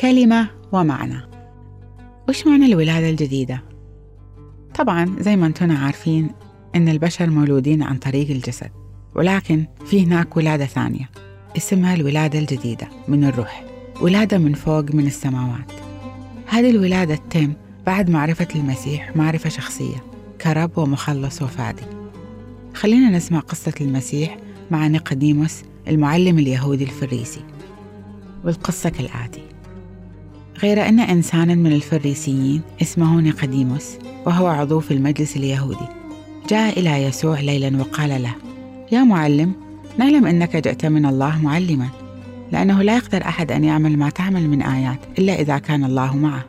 كلمة ومعنى. وش معنى الولادة الجديدة؟ طبعا زي ما أنتم عارفين إن البشر مولودين عن طريق الجسد ولكن في هناك ولادة ثانية اسمها الولادة الجديدة من الروح ولادة من فوق من السماوات. هذه الولادة تتم بعد معرفة المسيح معرفة شخصية كرب ومخلص وفادي. خلينا نسمع قصة المسيح مع نيقوديموس المعلم اليهودي الفريسي. والقصة كالآتي. غير أن إنسانا من الفريسيين اسمه نيقوديموس وهو عضو في المجلس اليهودي. جاء إلى يسوع ليلا وقال له يا معلم نعلم أنك جئت من الله معلما لأنه لا يقدر أحد أن يعمل ما تعمل من آيات إلا إذا كان الله معه.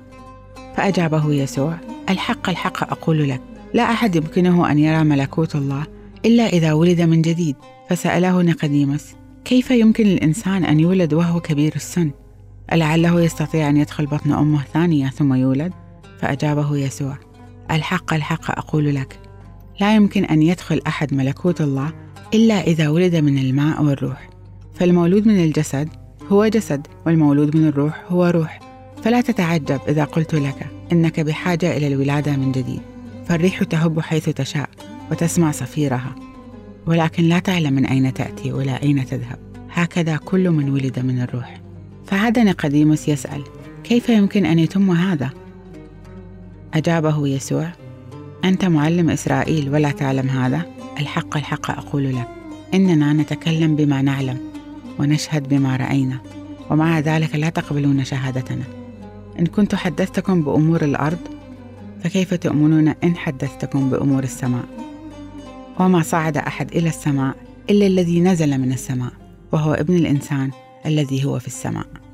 فأجابه يسوع الحق الحق أقول لك لا أحد يمكنه أن يرى ملكوت الله إلا إذا ولد من جديد. فسأله نيقوديموس كيف يمكن للإنسان أن يولد وهو كبير السن؟ ألعله يستطيع أن يدخل بطن أمه ثانية ثم يولد فأجابه يسوع الحق الحق أقول لك لا يمكن أن يدخل أحد ملكوت الله إلا إذا ولد من الماء والروح فالمولود من الجسد هو جسد والمولود من الروح هو روح فلا تتعجب إذا قلت لك إنك بحاجة إلى الولادة من جديد فالريح تهب حيث تشاء وتسمع صفيرها ولكن لا تعلم من أين تأتي ولا أين تذهب هكذا كل من ولد من الروح. فعاد نقديموس يسأل كيف يمكن أن يتم هذا؟ أجابه يسوع أنت معلم إسرائيل ولا تعلم هذا؟ الحق الحق أقول لك إننا نتكلم بما نعلم ونشهد بما رأينا ومع ذلك لا تقبلون شهادتنا إن كنت حدثتكم بأمور الأرض فكيف تؤمنون إن حدثتكم بأمور السماء وما صعد أحد إلى السماء إلا الذي نزل من السماء وهو ابن الإنسان الذي هو في السماء.